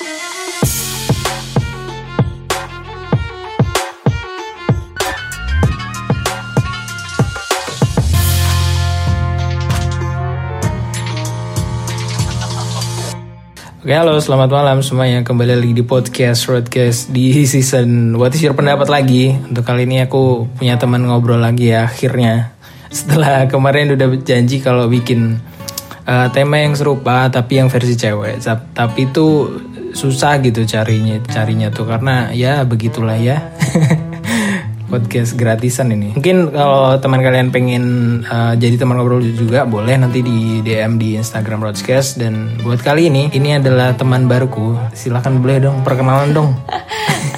Oke halo selamat malam semuanya. Kembali lagi di podcast Roadcast di season What is your pendapat lagi? Untuk kali ini aku punya teman ngobrol lagi ya akhirnya. Setelah kemarin udah janji kalau bikin uh, tema yang serupa tapi yang versi cewek. Tapi itu susah gitu carinya carinya tuh karena ya begitulah ya podcast gratisan ini. Mungkin kalau teman kalian pengen uh, jadi teman ngobrol juga boleh nanti di DM di Instagram Broadcast dan buat kali ini ini adalah teman baruku. Silahkan boleh dong perkenalan dong.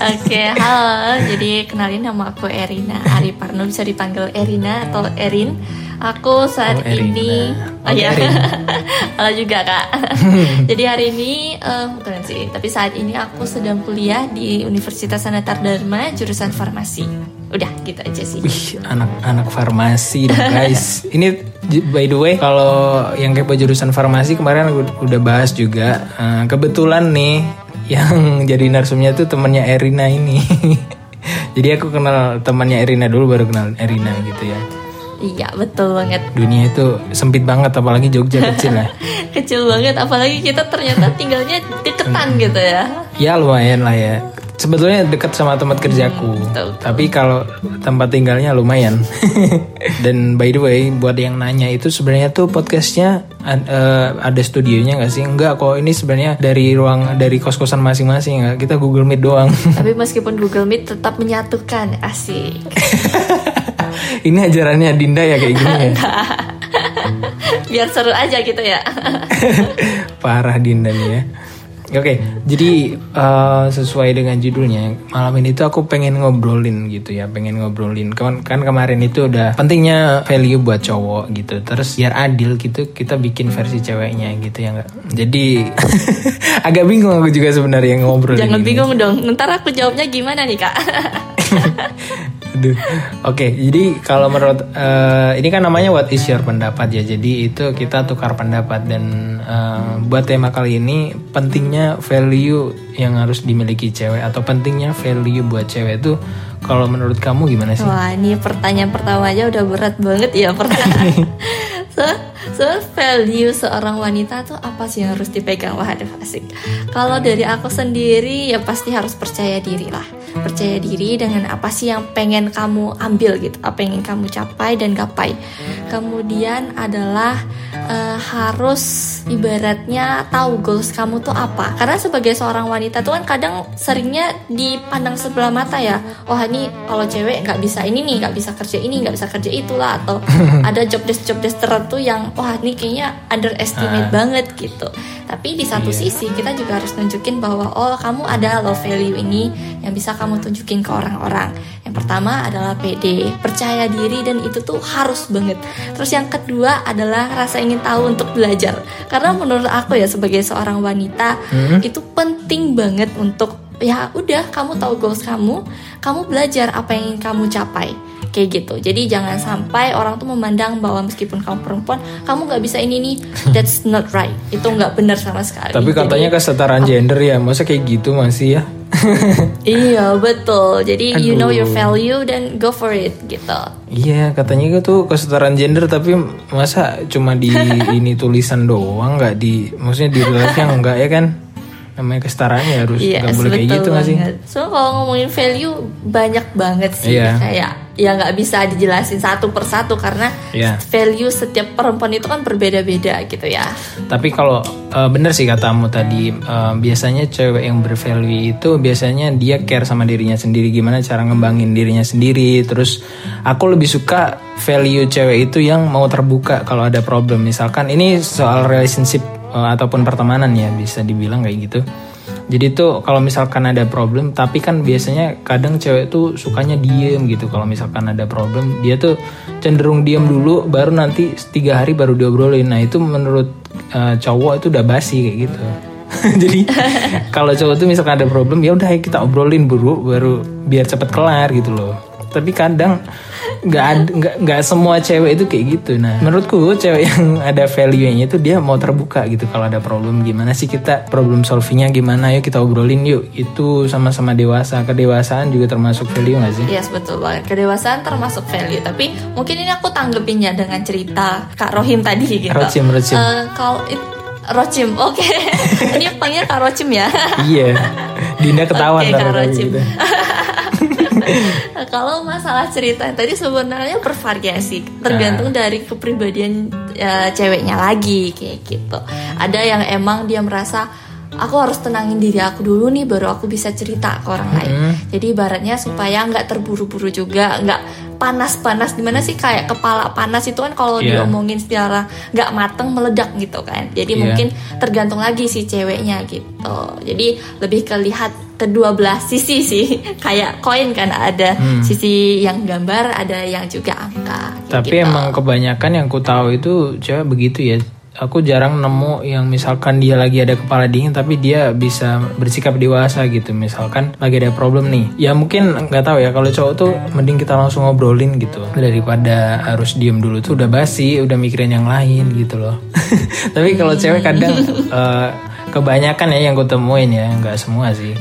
Oke, okay, halo. Jadi kenalin nama aku Erina Ari Parno bisa dipanggil Erina atau Erin. Aku saat oh, ini oh, ya. Halo juga kak. Jadi hari ini uh, bukan sih, tapi saat ini aku sedang kuliah di Universitas Sanatar Dharma jurusan farmasi. Udah gitu aja sih. Wih, anak-anak farmasi dong guys. ini by the way kalau yang kepo jurusan farmasi kemarin udah bahas juga. Uh, kebetulan nih yang jadi narsumnya tuh temannya Erina ini. jadi aku kenal temannya Erina dulu baru kenal Erina gitu ya. Iya betul banget. Dunia itu sempit banget apalagi Jogja kecil ya. kecil banget apalagi kita ternyata tinggalnya deketan gitu ya. Ya lumayan lah ya. Sebetulnya dekat sama tempat kerjaku. Hmm, betul, Tapi kalau tempat tinggalnya lumayan. Dan by the way buat yang nanya itu sebenarnya tuh podcastnya uh, ada studionya nggak sih? Enggak kok ini sebenarnya dari ruang dari kos-kosan masing-masing. Kita Google Meet doang. Tapi meskipun Google Meet tetap menyatukan asik. ini ajarannya Dinda ya kayak gini ya. Biar seru aja gitu ya. Parah Dinda nih ya. Oke, jadi uh, sesuai dengan judulnya malam ini tuh aku pengen ngobrolin gitu ya, pengen ngobrolin kan kan kemarin itu udah pentingnya value buat cowok gitu, terus biar adil gitu kita bikin versi ceweknya gitu ya nggak. Jadi agak bingung aku juga sebenarnya ngobrol. Jangan bingung dong, ntar aku jawabnya gimana nih kak? Aduh. Oke, okay, jadi kalau menurut uh, ini kan namanya what is your pendapat ya. Jadi itu kita tukar pendapat dan uh, buat tema kali ini pentingnya value yang harus dimiliki cewek atau pentingnya value buat cewek itu kalau menurut kamu gimana sih? Wah, ini pertanyaan pertama aja udah berat banget ya pertanyaan. so, so value seorang wanita tuh apa sih yang harus dipegang? Wah, ada asik. Kalau dari aku sendiri ya pasti harus percaya diri lah. Percaya diri dengan apa sih yang pengen kamu ambil gitu apa yang ingin kamu capai dan gapai. Kemudian adalah uh, harus ibaratnya tahu goals kamu tuh apa. Karena sebagai seorang wanita tuh kan kadang seringnya dipandang sebelah mata ya. Oh ini kalau cewek nggak bisa ini nih nggak bisa kerja ini nggak bisa kerja itulah. Atau ada job desk job desk tertentu yang wah ini kayaknya underestimate uh. banget gitu tapi di satu yeah. sisi kita juga harus nunjukin bahwa oh kamu ada low value ini yang bisa kamu tunjukin ke orang-orang. Yang pertama adalah PD, percaya diri dan itu tuh harus banget. Terus yang kedua adalah rasa ingin tahu untuk belajar. Karena menurut aku ya sebagai seorang wanita hmm. itu penting banget untuk ya udah kamu tahu goals kamu, kamu belajar apa yang ingin kamu capai. Kayak gitu. Jadi jangan sampai orang tuh memandang bahwa meskipun kamu perempuan kamu nggak bisa ini nih. That's not right. Itu nggak benar sama sekali. Tapi katanya jadi, kesetaraan gender ya masa kayak gitu masih ya? Iya betul. Jadi Aduh. you know your value dan go for it gitu. Iya katanya itu kesetaraan gender tapi masa cuma di ini tulisan doang nggak di maksudnya di live yang enggak ya kan namanya kesetaraan ya harus yes, gak boleh kayak gitu nggak sih so kalau ngomongin value banyak banget sih yeah. kayak ya nggak bisa dijelasin satu persatu karena yeah. value setiap perempuan itu kan berbeda-beda gitu ya. Tapi kalau uh, bener sih katamu tadi uh, biasanya cewek yang bervalue itu biasanya dia care sama dirinya sendiri gimana cara ngembangin dirinya sendiri. Terus aku lebih suka value cewek itu yang mau terbuka kalau ada problem. Misalkan ini soal relationship uh, ataupun pertemanan ya bisa dibilang kayak gitu. Jadi tuh kalau misalkan ada problem tapi kan biasanya kadang cewek tuh sukanya diem gitu. Kalau misalkan ada problem dia tuh cenderung diem dulu baru nanti tiga hari baru diobrolin. Nah itu menurut uh, cowok itu udah basi kayak gitu. Jadi kalau cowok tuh misalkan ada problem ya udah kita obrolin buru baru biar cepet kelar gitu loh tapi kadang nggak nggak nggak semua cewek itu kayak gitu nah menurutku cewek yang ada value-nya itu dia mau terbuka gitu kalau ada problem gimana sih kita problem solvingnya gimana yuk kita obrolin yuk itu sama-sama dewasa kedewasaan juga termasuk value nggak sih Yes betul banget kedewasaan termasuk value tapi mungkin ini aku tanggepinnya dengan cerita Kak Rohim tadi gitu. Rocim, Rocim. Eh, kalau it- Rocim, oke. ini panggilnya Kak Rocim ya. iya Dinda ketahuan ntar Kak Rocim. gitu. kalau masalah cerita tadi sebenarnya bervariasi, tergantung Nah. dari kepribadian eh, ceweknya lagi kayak gitu. Ada yang emang dia merasa aku harus tenangin diri aku dulu nih baru aku bisa cerita ke orang lain. Hmm. Jadi ibaratnya supaya nggak terburu-buru juga, nggak panas-panas di mana sih kayak kepala panas itu kan kalau Iya. diomongin secara nggak mateng meledak gitu kan. Jadi Iya. mungkin tergantung lagi si ceweknya gitu. Jadi lebih kelihat kedua belah sisi sih kayak koin kan ada sisi yang gambar ada yang juga angka Tapi gitu. emang kebanyakan yang ku tahu itu cewek begitu ya. Aku jarang nemu yang misalkan dia lagi ada kepala dingin tapi dia bisa bersikap dewasa gitu. Misalkan lagi ada problem nih. Ya mungkin nggak tahu ya kalau cowok tuh mending kita langsung ngobrolin gitu daripada harus diem dulu tuh udah basi, udah mikirin yang lain gitu loh. tapi kalau cewek kadang eh, kebanyakan ya yang ku temuin ya, nggak semua sih.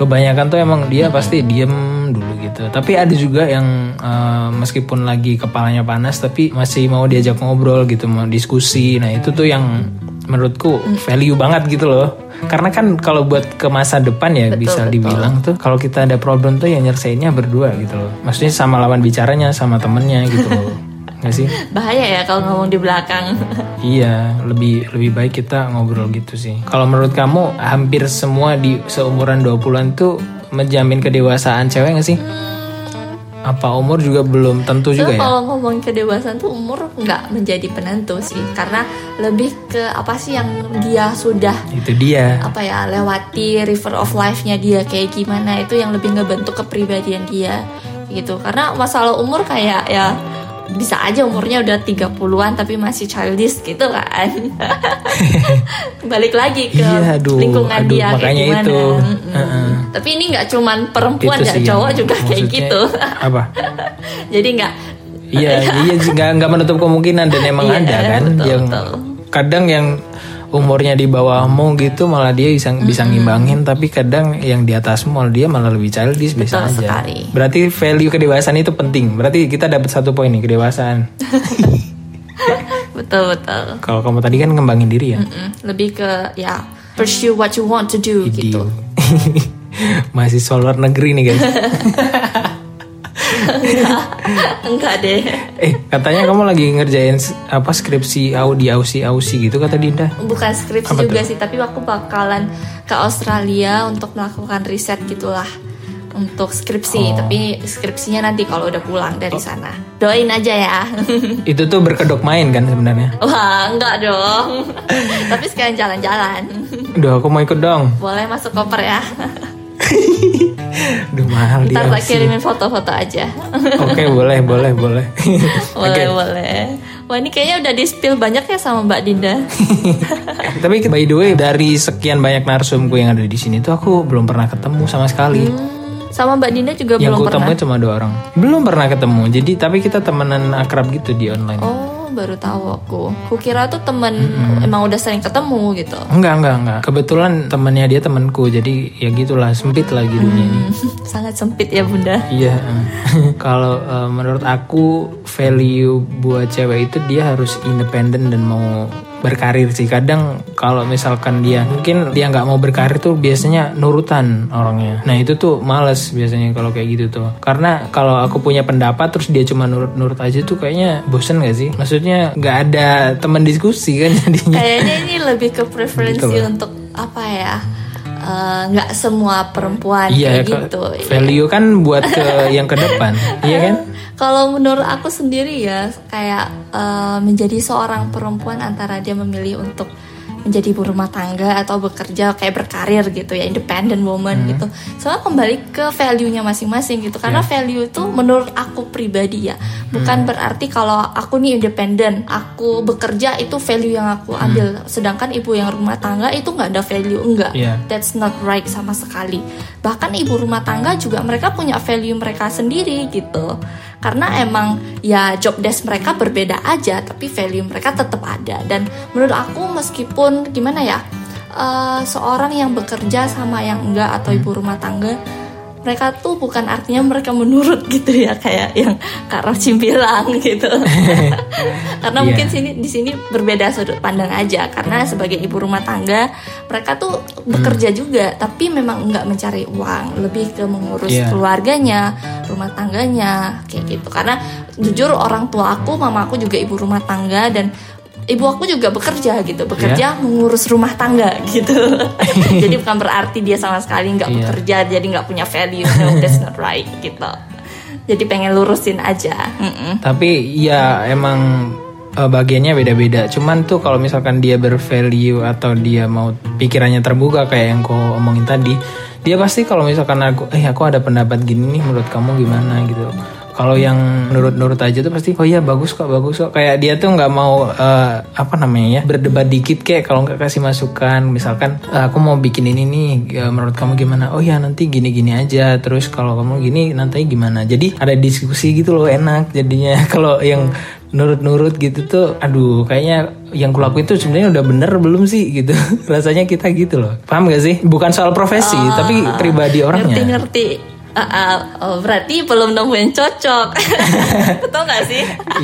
Kebanyakan tuh emang dia pasti diem dulu gitu. Tapi ada juga yang eh, meskipun lagi kepalanya panas tapi masih mau diajak ngobrol gitu, mau diskusi. Nah, itu tuh yang menurutku value banget gitu loh. Karena kan kalau buat ke masa depan ya bisa dibilang tuh kalau kita ada problem tuh ya nyelesainnya berdua gitu loh. Maksudnya sama lawan bicaranya, sama temennya gitu loh. Nggak sih? bahaya ya kalau ngomong di belakang Iya, lebih lebih baik kita ngobrol gitu sih. Kalau menurut kamu hampir semua di seumuran 20-an tuh menjamin kedewasaan cewek gak sih? Apa umur juga belum tentu juga ya? kalau ngomong kedewasaan tuh umur nggak menjadi penentu sih karena lebih ke apa sih yang dia sudah Itu dia. apa ya lewati river of life-nya dia kayak gimana itu yang lebih ngebentuk kepribadian dia gitu karena masalah umur kayak ya bisa aja umurnya udah 30-an tapi masih childish gitu kan balik lagi ke Iya, aduh, lingkungan aduh, dia kayak gimana itu. Mm-mm. Heeh. tapi ini nggak cuman perempuan ya cowok juga kayak gitu Apa? jadi nggak Iya, iya nggak nggak menutup kemungkinan dan emang Iya, ada kan betul, yang betul. kadang yang umurnya di bawahmu gitu malah dia bisa bisa ngimbangin tapi kadang yang di atasmu malah dia malah lebih childish bisa Betul aja. sekali. Berarti value kedewasaan itu penting. Berarti kita dapat satu poin nih kedewasaan. betul betul Kalau kamu tadi kan ngembangin diri ya. Mm, lebih ke ya pursue what you want to do gitu Mahasiswa luar negeri nih guys. enggak deh. Eh katanya kamu lagi ngerjain apa skripsi audi ausi ausi gitu kata Dinda. bukan skripsi juga sih tapi aku bakalan ke Australia untuk melakukan riset gitulah. Untuk skripsi tapi skripsinya nanti kalau udah pulang dari sana. Doain aja ya. Itu tuh berkedok main kan sebenarnya. wah enggak dong. Tapi sekalian jalan-jalan. Duh aku mau ikut dong. boleh masuk koper ya Duh mahal dia. ntar kirimin foto-foto aja Oke boleh boleh boleh. boleh boleh wah ini kayaknya udah di spill banyak ya sama Mbak Dinda Tapi by the way dari sekian banyak narsumku yang ada di sini tuh aku belum pernah ketemu sama sekali. sama Mbak Dinda juga yang belum pernah temuin cuma dua orang. Belum pernah ketemu. Jadi tapi kita temenan akrab gitu di online. Oh, baru tahu aku. Kukira tuh temen emang udah sering ketemu gitu. Enggak enggak enggak. Kebetulan temannya dia temanku. Jadi ya gitulah sempit lagi dunia ini. Sangat sempit ya bunda. Iya. Kalau eh, menurut aku value buat cewek itu dia harus independen dan mau berkarir sih. Kadang kalau misalkan dia mungkin dia nggak mau berkarir tuh biasanya nurutan orangnya. Nah itu tuh males biasanya kalau kayak gitu tuh. Karena kalau aku punya pendapat terus dia cuma nurut-nurut aja tuh kayaknya bosen gak sih? Maksudnya nggak ada teman diskusi kan jadinya. Kayaknya ini lebih ke preferensi Gitu untuk apa ya? eh, nggak semua perempuan Iya, kayak gitu. value kan buat ke yang ke depan, iya kan? Kalau menurut aku sendiri ya kayak eh, menjadi seorang perempuan antara dia memilih untuk menjadi ibu rumah tangga atau bekerja kayak berkarir gitu ya independent woman gitu. Soalnya kembali ke value-nya masing-masing gitu. Karena Yeah. value itu menurut aku pribadi ya bukan berarti kalau aku nih independent aku bekerja itu value yang aku ambil. Sedangkan ibu yang rumah tangga itu nggak ada value enggak Yeah. that's not right sama sekali. Bahkan ibu rumah tangga juga mereka punya value mereka sendiri gitu. Karena emang ya job desk mereka berbeda aja tapi value mereka tetap ada. Dan menurut aku meskipun gimana ya eh, seorang yang bekerja sama yang enggak atau ibu rumah tangga mereka tuh bukan artinya mereka menurut gitu ya kayak yang Kak Rochim bilang gitu karena Iya. mungkin sini di sini berbeda sudut pandang aja karena sebagai ibu rumah tangga mereka tuh bekerja juga tapi memang nggak mencari uang lebih ke mengurus Iya. keluarganya rumah tangganya kayak gitu karena jujur orang tua aku mama aku juga ibu rumah tangga dan ibu aku juga bekerja gitu bekerja Iya. mengurus rumah tangga gitu jadi bukan berarti dia sama sekali nggak Iya. bekerja jadi nggak punya value no that's not right gitu jadi pengen lurusin aja Mm-mm. Tapi ya emang eh, bagiannya beda-beda. Cuman tuh kalau misalkan dia bervalue atau dia mau pikirannya terbuka kayak yang kau omongin tadi, dia pasti kalau misalkan aku, eh aku ada pendapat gini nih, menurut kamu gimana gitu. Kalau yang nurut-nurut aja tuh pasti, oh iya bagus kok, bagus kok. Kayak dia tuh nggak mau eh, apa namanya ya berdebat dikit kayak kalau nggak kasih masukan. Misalkan "Eh, aku mau bikin ini nih, eh, menurut kamu gimana? Oh ya nanti gini-gini aja. Terus kalau kamu gini nanti gimana? Jadi ada diskusi gitu loh enak jadinya. Kalau yang nurut-nurut gitu tuh, aduh kayaknya yang kulakuin tuh sebenarnya udah bener belum sih gitu. Rasanya kita gitu loh. Paham gak sih? Bukan soal profesi, tapi pribadi orangnya. ngerti-ngerti Ah, ah, oh, berarti belum nemu yang cocok betul nggak sih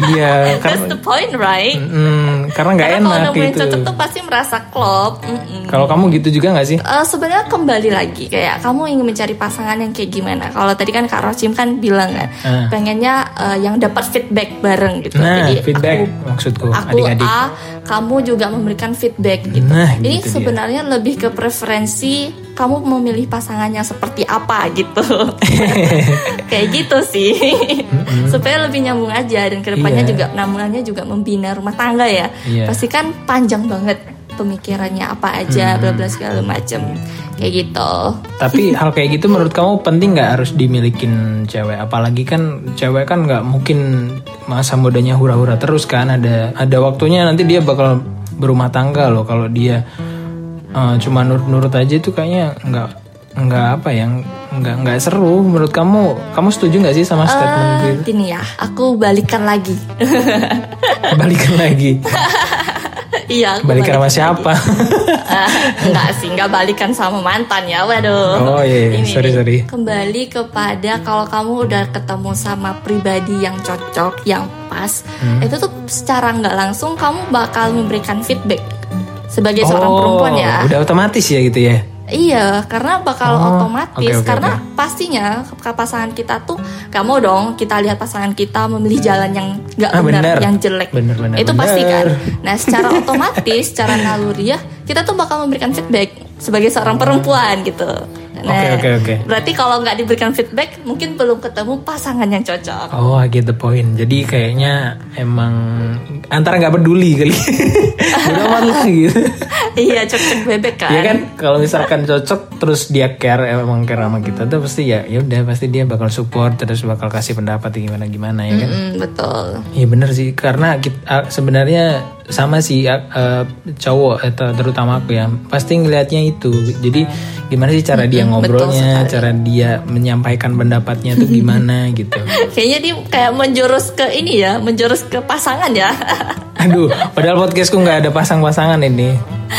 Iya, that's kan the point right Mm, karena nggak karena kalau enak nemu yang gitu. cocok tuh pasti merasa klop Mm-mm. Kalau kamu gitu juga nggak sih? Eh, sebenarnya kembali lagi kayak kamu ingin mencari pasangan yang kayak gimana kalau tadi kan Kak Rosim kan bilang kan Ah. pengennya eh, yang dapat feedback bareng gitu Nah, jadi feedback aku maksudku aku adik-adik. A, kamu juga memberikan feedback gitu. Nah, Ini gitu dia. sebenarnya lebih ke preferensi kamu memilih pasangan yang seperti apa gitu. Kayak gitu sih. Supaya lebih nyambung aja dan ke depannya Iya. juga nambungannya juga membina rumah tangga ya. Iya. Pasti kan panjang banget pemikirannya apa aja bla bla segala macem kayak gitu. Tapi hal kayak gitu menurut kamu penting nggak harus dimilikin cewek? Apalagi kan cewek kan nggak mungkin masa mudanya hura-hura terus kan. Ada ada waktunya nanti dia bakal berumah tangga loh. Kalau dia eh, cuma nurut-nurut aja itu kayaknya nggak nggak apa ya nggak nggak seru. Menurut kamu kamu setuju nggak sih sama statement Eh, gitu? gini ya, aku balikan lagi. Balikan lagi. iya, aku Balikan sama lagi. siapa? Ah, enggak sih, enggak balikan sama mantan ya. Waduh. Oh, iya, iya. Ini Sorry, sorry. Kembali kepada kalau kamu udah ketemu sama pribadi yang cocok, yang pas, Hmm. itu tuh secara nggak langsung kamu bakal memberikan feedback sebagai seorang Oh, perempuan ya. Udah otomatis ya gitu ya. Iya, karena bakal Oh, otomatis oke, oke, karena pastinya ke pasangan kita tuh gak mau dong kita lihat pasangan kita memilih jalan yang nggak Ah, benar, benar. yang jelek. Benar, benar, Itu pasti kan. Nah, secara otomatis, secara naluriah kita tuh bakal memberikan feedback sebagai seorang perempuan gitu. Nah, Oke, oke, oke. Berarti kalau nggak diberikan feedback, mungkin belum ketemu pasangan yang cocok. Oh, I get the point. Jadi kayaknya emang antara nggak peduli kali. Udah lah gitu. iya, cocok bebek kan. Ya kan kalau misalkan cocok terus dia care emang care sama kita tuh pasti ya ya udah pasti dia bakal support terus bakal kasih pendapat gimana gimana ya kan. Mm, betul. Iya bener sih karena kita, sebenarnya sama sih uh, cowok atau terutama aku ya pasti ngelihatnya itu. Jadi gimana sih cara dia Mm-mm, betul ngobrolnya, cara dia menyampaikan pendapatnya tuh gimana gitu. Kayaknya dia kayak menjurus ke ini ya, menjurus ke pasangan ya. Aduh, padahal podcastku nggak ada pasang-pasangan ini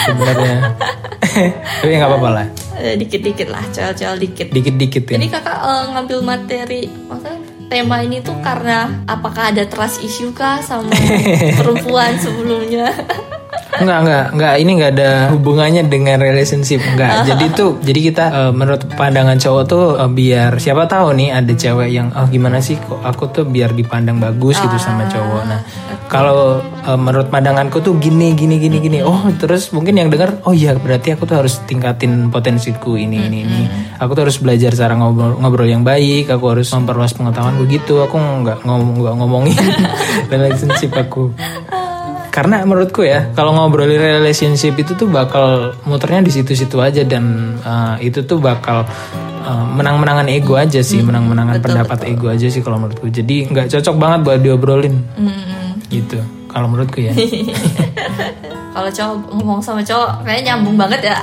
sebenarnya. Tapi nggak apa-apa lah, Eh, Dikit-dikit lah, cel-cel dikit. dikit-dikit ya. Jadi kakak eh, ngambil materi, maksudnya tema ini tuh karena apakah ada trust issue kah sama perempuan sebelumnya? Enggak, enggak, enggak. Ini enggak ada hubungannya dengan relationship, enggak. jadi tuh, jadi kita eh, menurut pandangan cowok tuh eh, biar siapa tahu nih ada cewek yang oh gimana sih kok aku tuh biar dipandang bagus gitu sama cowok. Nah, kalau eh, menurut pandanganku tuh gini, gini, gini, gini. Oh, terus mungkin yang dengar, oh iya berarti aku tuh harus tingkatin potensiku ini, ini, ini. Aku tuh harus belajar cara ngobrol, ngobrol yang baik. Aku harus memperluas pengetahuanku gitu. Aku nggak ngomong, nggak ngomongin relationship aku. Karena menurutku ya kalau ngobrolin relationship itu tuh bakal muternya di situ-situ aja dan uh, itu tuh bakal uh, menang-menangan ego aja sih menang-menangan pendapat ego aja sih kalau menurutku. Jadi nggak cocok banget buat diobrolin. Mm-mm. gitu kalau menurutku ya Kalau cowok ngomong sama cowok kayaknya nyambung banget ya.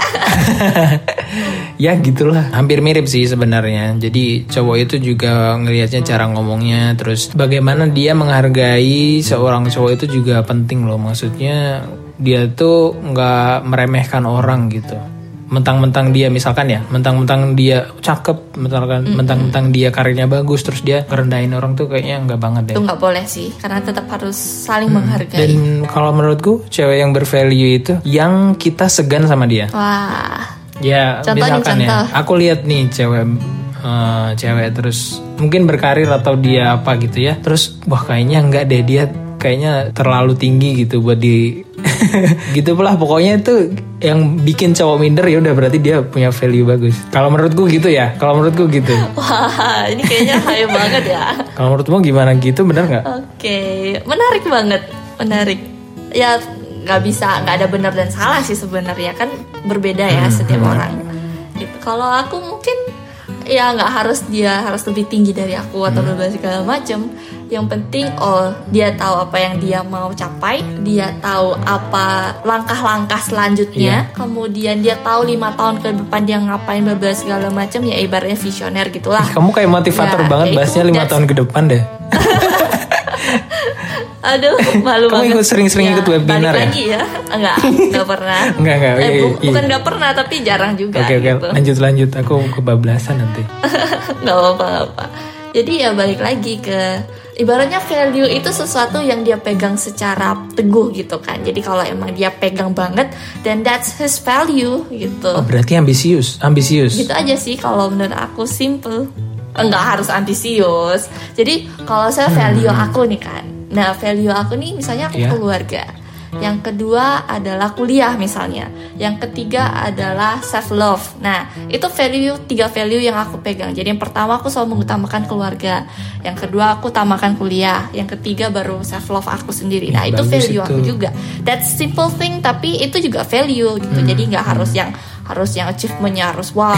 ya gitulah. Hampir mirip sih sebenarnya. Jadi cowok itu juga ngelihatnya cara ngomongnya. Terus bagaimana dia menghargai seorang cowok itu juga penting loh. Maksudnya dia tuh nggak meremehkan orang gitu mentang-mentang dia misalkan ya mentang-mentang dia cakep mentang-mentang mentang-mentang dia karirnya bagus terus dia ngerendahin orang tuh kayaknya nggak banget deh Itu nggak boleh sih, karena tetap harus saling menghargai. dan kalau menurutku cewek yang bervalue itu yang kita segan sama dia Wah, Ya, Contoh nih, misalkan ya, contoh. aku lihat nih cewek eh, cewek terus mungkin berkarir atau dia apa gitu ya. Terus wah kayaknya enggak deh dia kayaknya terlalu tinggi gitu buat di gitu pula pokoknya itu yang bikin cowok minder ya udah berarti dia punya value bagus. Kalau menurutku gitu ya. Kalau menurutku gitu. wah, ini kayaknya hayo banget ya. Kalau menurutmu gimana gitu benar nggak? Oke, menarik banget, menarik. Ya nggak bisa, nggak ada benar dan salah sih sebenarnya kan berbeda ya setiap orang. Gitu. Kalau aku mungkin ya nggak harus dia harus lebih tinggi dari aku atau berbagai segala macam. Yang penting oh dia tahu apa yang dia mau capai, dia tahu apa langkah-langkah selanjutnya, kemudian dia tahu lima tahun ke depan dia ngapain berbagai segala macam ya ibaratnya visioner gitulah. Kamu kayak motivator Ya, banget ya bahasnya lima that's- tahun ke depan deh. Aduh, malu Kamu banget. ikut sering-sering ikut webinar balik ya? lagi ya? Enggak, enggak pernah. Enggak, enggak, Eh, iya, bu- iya. bukan enggak pernah, tapi jarang juga Oke oke gitu. lanjut lanjut aku kebablasan nanti. Enggak apa-apa. Jadi ya balik lagi ke ibaratnya value itu sesuatu yang dia pegang secara teguh gitu kan. Jadi kalau emang dia pegang banget, then that's his value gitu. Oh berarti ambisius, ambisius. gitu aja sih kalau menurut aku simple enggak harus ambisius jadi kalau saya value aku nih kan nah value aku nih misalnya aku Iya. keluarga. Yang kedua adalah kuliah misalnya. Yang ketiga adalah self love nah itu value tiga value yang aku pegang. Jadi yang pertama aku selalu mengutamakan keluarga. Yang kedua aku utamakan kuliah. Yang ketiga baru self love aku sendiri. Nah Ih, itu value aku itu. juga. That's simple thing tapi itu juga value gitu. Hmm. jadi nggak harus yang harus yang achievementnya harus wow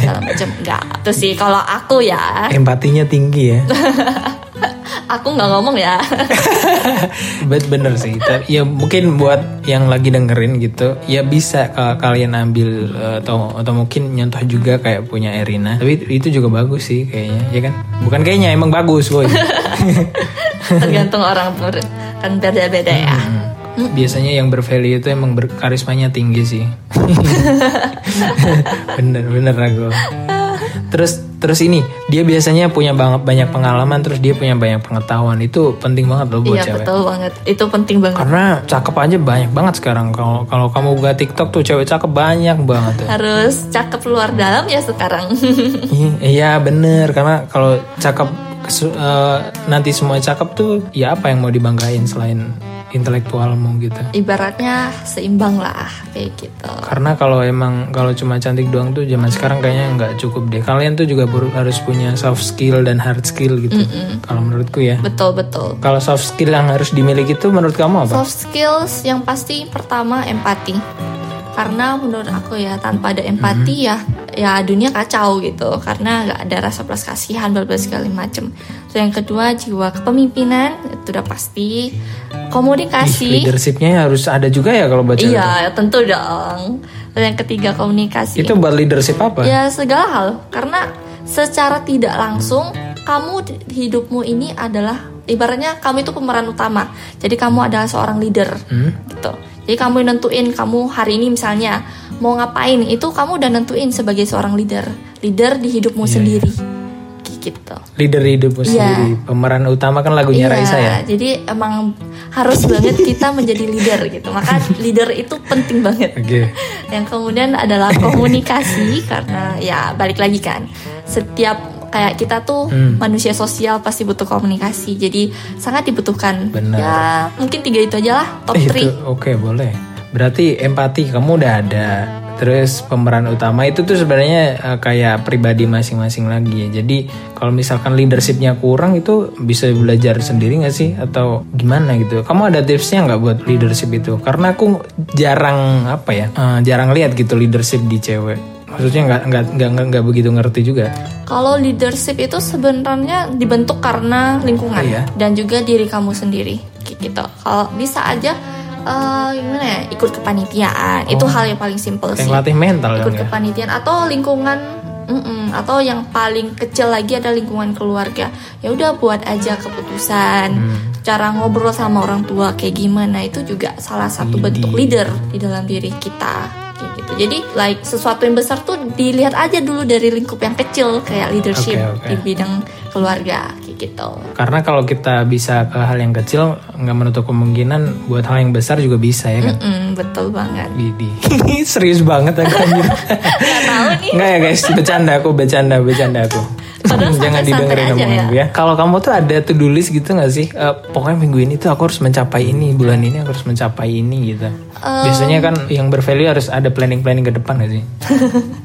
segala macam. Enggak itu sih kalau aku ya. Empatinya tinggi ya. aku nggak ngomong ya Bet bener sih. Tapi Ya mungkin buat yang lagi dengerin gitu, ya bisa ka- kalian ambil eh, atau atau mungkin nyontoh juga kayak punya Erina. Tapi itu juga bagus sih kayaknya, ya kan? Bukan kayaknya emang bagus, boy. tergantung orang kan beda-beda ya Hmm. Biasanya yang bervalue itu emang berkarismanya tinggi sih. bener bener aku. Terus terus ini dia biasanya punya banget banyak pengalaman terus dia punya banyak pengetahuan itu penting banget loh buat iya cewek. betul banget itu penting banget Karena cakep aja banyak banget sekarang. Kalau kalau kamu buka TikTok tuh cewek cakep banyak banget. ya. harus cakep luar dalam ya sekarang Ih, Iya bener karena kalau cakep eh, nanti semua cakep tuh ya apa yang mau dibanggain selain intelektualmu gitu. ibaratnya seimbang lah kayak gitu Karena kalau emang kalau cuma cantik doang tuh zaman sekarang kayaknya nggak cukup deh. Kalian tuh juga harus punya soft skill dan hard skill gitu. Kalau menurutku ya. betul betul Kalau soft skill yang harus dimiliki itu menurut kamu apa? Soft skills yang pasti pertama empati. Karena menurut aku ya tanpa ada empati ya ya dunia kacau gitu. Karena nggak ada rasa belas kasihan berbagai segala macem. Terus yang kedua jiwa kepemimpinan itu udah pasti. Ih, Komunikasi. leadershipnya harus ada juga ya kalau cewek. Iya tentu dong. Terus yang ketiga komunikasi. Itu buat leadership apa? Ya segala hal karena secara tidak langsung kamu hidupmu ini adalah ibaratnya kamu itu pemeran utama. Jadi kamu adalah seorang leader Hmm? gitu. Jadi kamu nentuin kamu hari ini misalnya mau ngapain itu kamu udah nentuin sebagai seorang leader, leader di hidupmu sendiri. Kayak gitu. Leader hidupmu Iya. sendiri. Pemeran utama kan lagunya Raisa ya. jadi emang harus banget kita menjadi leader gitu. Maka leader itu penting banget. Oke. Yang kemudian adalah komunikasi karena ya balik lagi kan setiap kayak kita tuh Hmm. manusia sosial pasti butuh komunikasi jadi sangat dibutuhkan Benar. ya mungkin tiga itu aja lah top Eh, 3 itu oke boleh. Berarti empati kamu udah ada. Terus pemeran utama itu tuh sebenarnya uh, kayak pribadi masing-masing lagi ya. Jadi kalau misalkan leadershipnya kurang itu bisa belajar sendiri nggak sih atau gimana gitu? Kamu ada tipsnya nggak buat leadership itu? Karena aku jarang apa ya, uh, jarang lihat gitu leadership di cewek. Maksudnya nggak nggak nggak nggak begitu ngerti juga. Kalau leadership itu sebenarnya dibentuk karena lingkungan Oh, iya? dan juga diri kamu sendiri gitu. Kalau bisa aja eh, gimana ya ikut kepanitiaan itu hal yang paling simpel Oh. Sih. ngelatih mental ikut ya. kepanitiaan atau lingkungan mm-mm, atau yang paling kecil lagi ada lingkungan keluarga ya udah buat aja keputusan Hmm. cara ngobrol sama orang tua kayak gimana itu juga salah satu Widih. bentuk leader di dalam diri kita gitu jadi like sesuatu yang besar tuh dilihat aja dulu dari lingkup yang kecil kayak leadership Oke, oke. di bidang keluarga kayak gitu Karena kalau kita bisa ke hal yang kecil nggak menutup kemungkinan buat hal yang besar juga bisa ya kan. Mm, betul banget Widih. Serius banget aku anjir. nggak tahu nih Enggak ya guys, bercanda aku, bercanda, bercanda aku. Padahal Jangan didengerin aja omongan ya. ya. Kalau kamu tuh ada to-do list gitu gak sih? Eh, pokoknya minggu ini tuh aku harus mencapai ini, bulan ini aku harus mencapai ini gitu. Biasanya kan yang bervalue harus ada planning-planning ke depan gak sih?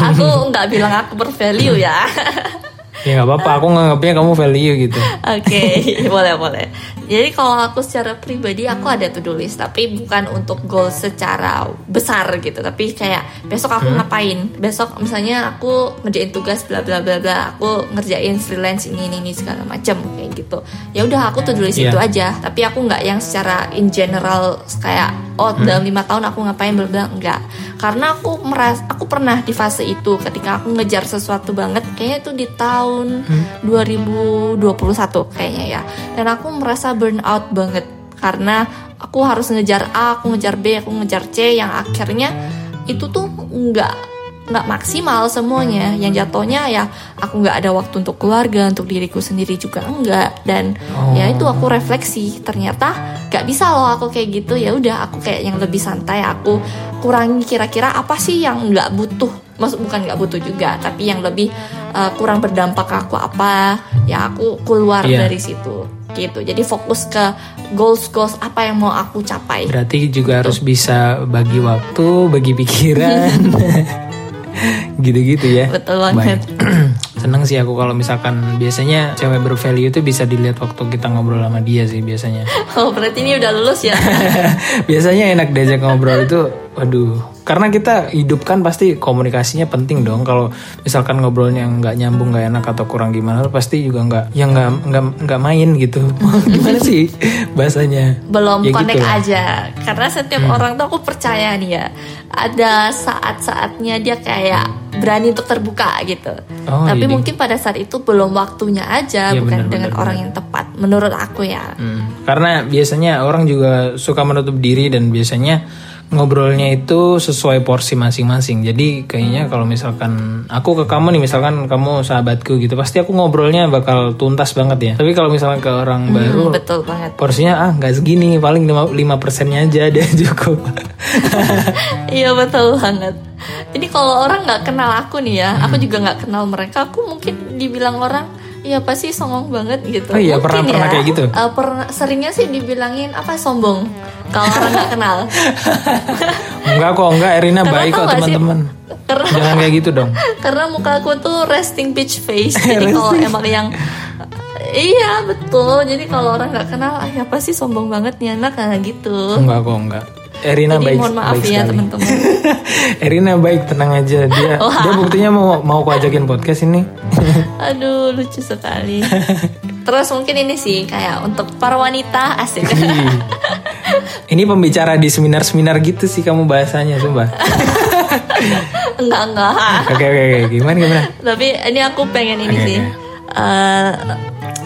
aku nggak bilang aku bervalue ya Ya nggak apa-apa, aku nganggapnya kamu value gitu. Oke, boleh boleh. Jadi kalau aku secara pribadi aku ada to-do list, tapi bukan untuk goal secara besar gitu, tapi kayak besok aku ngapain? Besok misalnya aku ngerjain tugas bla bla bla bla, aku ngerjain freelance ini ini, ini segala macam kayak gitu. Ya udah aku to-do list Iya. itu aja, tapi aku nggak yang secara in general kayak oh dalam lima tahun aku ngapain bla bla enggak. Karena aku meras aku pernah di fase itu ketika aku ngejar sesuatu banget, kayaknya itu di tahun 2021 kayaknya ya. Dan aku merasa burn out banget. Karena aku harus ngejar A, aku ngejar B, aku ngejar C yang akhirnya itu tuh nggak nggak maksimal semuanya. Yang jatuhnya ya aku nggak ada waktu untuk keluarga untuk diriku sendiri juga enggak dan Oh. ya itu aku refleksi ternyata nggak bisa loh aku kayak gitu. Ya udah aku kayak yang lebih santai. Aku kurangi kira-kira apa sih yang nggak butuh maksud bukan nggak butuh juga tapi yang lebih uh, kurang berdampak ke aku apa ya aku keluar Iya. dari situ gitu jadi fokus ke goals goals apa yang mau aku capai Berarti juga harus bisa bagi waktu, bagi pikiran. Gitu-gitu ya. betul banget Seneng sih aku kalau misalkan biasanya cewek bervalue itu bisa dilihat waktu kita ngobrol sama dia sih biasanya. oh berarti ini udah lulus ya biasanya enak diajak ngobrol itu, waduh. Karena kita hidup kan pasti komunikasinya penting dong. Kalau misalkan ngobrolnya nggak nyambung, nggak enak atau kurang gimana, pasti juga nggak, ya nggak nggak nggak main gitu. gimana sih bahasanya? belum Ya gitu connect lah. aja karena setiap orang tuh aku percaya nih ya ada saat-saatnya dia kayak berani untuk terbuka gitu Oh, tapi jadi- mungkin pada saat itu belum waktunya aja Iya, bukan benar, dengan benar, orang yang tepat menurut aku ya Hmm, Karena biasanya orang juga suka menutup diri dan biasanya ngobrolnya itu sesuai porsi masing-masing. Jadi kayaknya kalau misalkan aku ke kamu nih, misalkan kamu sahabatku gitu, pasti aku ngobrolnya bakal tuntas banget ya. Tapi kalau misalkan ke orang baru, Hmm, betul banget porsinya ah nggak segini, paling lima persennya aja dia cukup. iya betul banget ini kalau orang nggak kenal aku nih ya aku juga nggak kenal mereka aku mungkin dibilang orang Iya pasti songong banget gitu. Oh iya, Mungkin pernah- pernah kayak gitu? Eh, pernah seringnya sih dibilangin apa sombong kalau orang nggak kenal. enggak kok, enggak Erina Karena baik kok sih? teman-teman. Jangan kayak gitu dong. karena muka aku tuh resting bitch face. Jadi kalau emang yang Iya betul. Jadi kalau orang nggak kenal, ah, ya pasti sombong banget nih anak kayak gitu. Enggak kok, enggak. Erina Jadi baik, mohon maaf baik ya teman-teman. Erina baik, tenang aja dia. Dia buktinya mau mau aku ajakin podcast ini. Aduh lucu sekali. Terus mungkin ini sih kayak untuk para wanita asik. Ini pembicara di seminar-seminar gitu sih kamu bahasanya, sumpah. enggak enggak. Oke oke oke, gimana gimana? Tapi ini aku pengen ini sih. eh,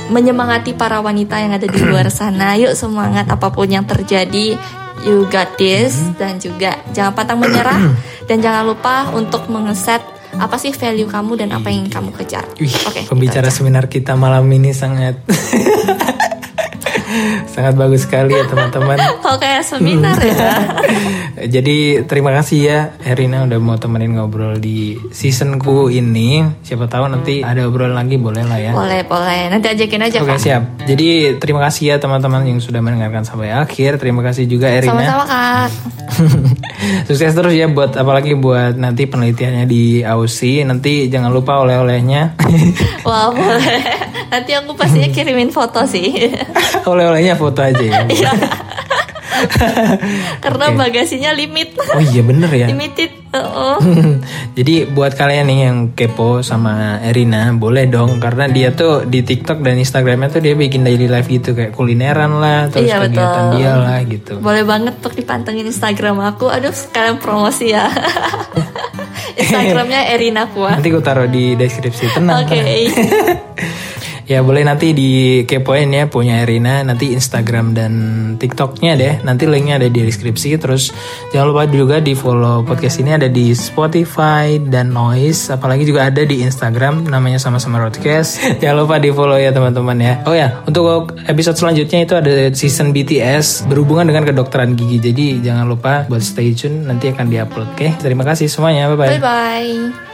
menyemangati para wanita yang ada di luar sana. Yuk semangat apa pun yang terjadi. You got this Mm-hmm. dan juga jangan pantang menyerah dan jangan lupa untuk mengeset apa sih value kamu dan apa yang kamu kejar. Oke. pembicara seminar kita malam ini sangat Sangat bagus sekali ya teman-teman. Oh kayak seminar ya. Jadi terima kasih ya Erina udah mau temenin ngobrol di seasonku ini. Siapa tahu nanti ada obrolan lagi boleh lah ya. boleh boleh. Nanti ajakin aja Oke kak. siap. Jadi terima kasih ya teman-teman yang sudah mendengarkan sampai akhir. Terima kasih juga Erina. Sama-sama kak. Sukses terus ya buat apalagi buat nanti penelitiannya di Aussie. Nanti jangan lupa oleh-olehnya. Wah boleh. Nanti aku pastinya kirimin foto sih. Oleh-olehnya foto aja ya. Iya. Karena bagasinya limit. Oh iya bener ya. Limited. Oh. Jadi buat kalian nih yang kepo sama Erina boleh dong karena dia tuh di TikTok dan Instagramnya tuh dia bikin daily life gitu kayak kulineran lah terus Iya, kegiatan betul. dia lah gitu. Boleh banget untuk dipantengin Instagram aku. Aduh, sekalian promosi ya. Instagramnya Erina Kua. Nanti gue taruh di deskripsi tenang. Oke. tenang. Ya boleh nanti di kepoin ya punya Erina nanti Instagram dan TikToknya deh. Nanti linknya ada di deskripsi. Terus jangan lupa juga di follow podcast ini ada di Spotify dan Noise. Apalagi juga ada di Instagram namanya sama-sama Roadcast. jangan lupa di follow ya teman-teman ya. Oh ya untuk episode selanjutnya itu ada season BTS berhubungan dengan kedokteran gigi. Jadi jangan lupa buat stay tune nanti akan diupload. Oke terima kasih semuanya. Bye bye. Bye bye.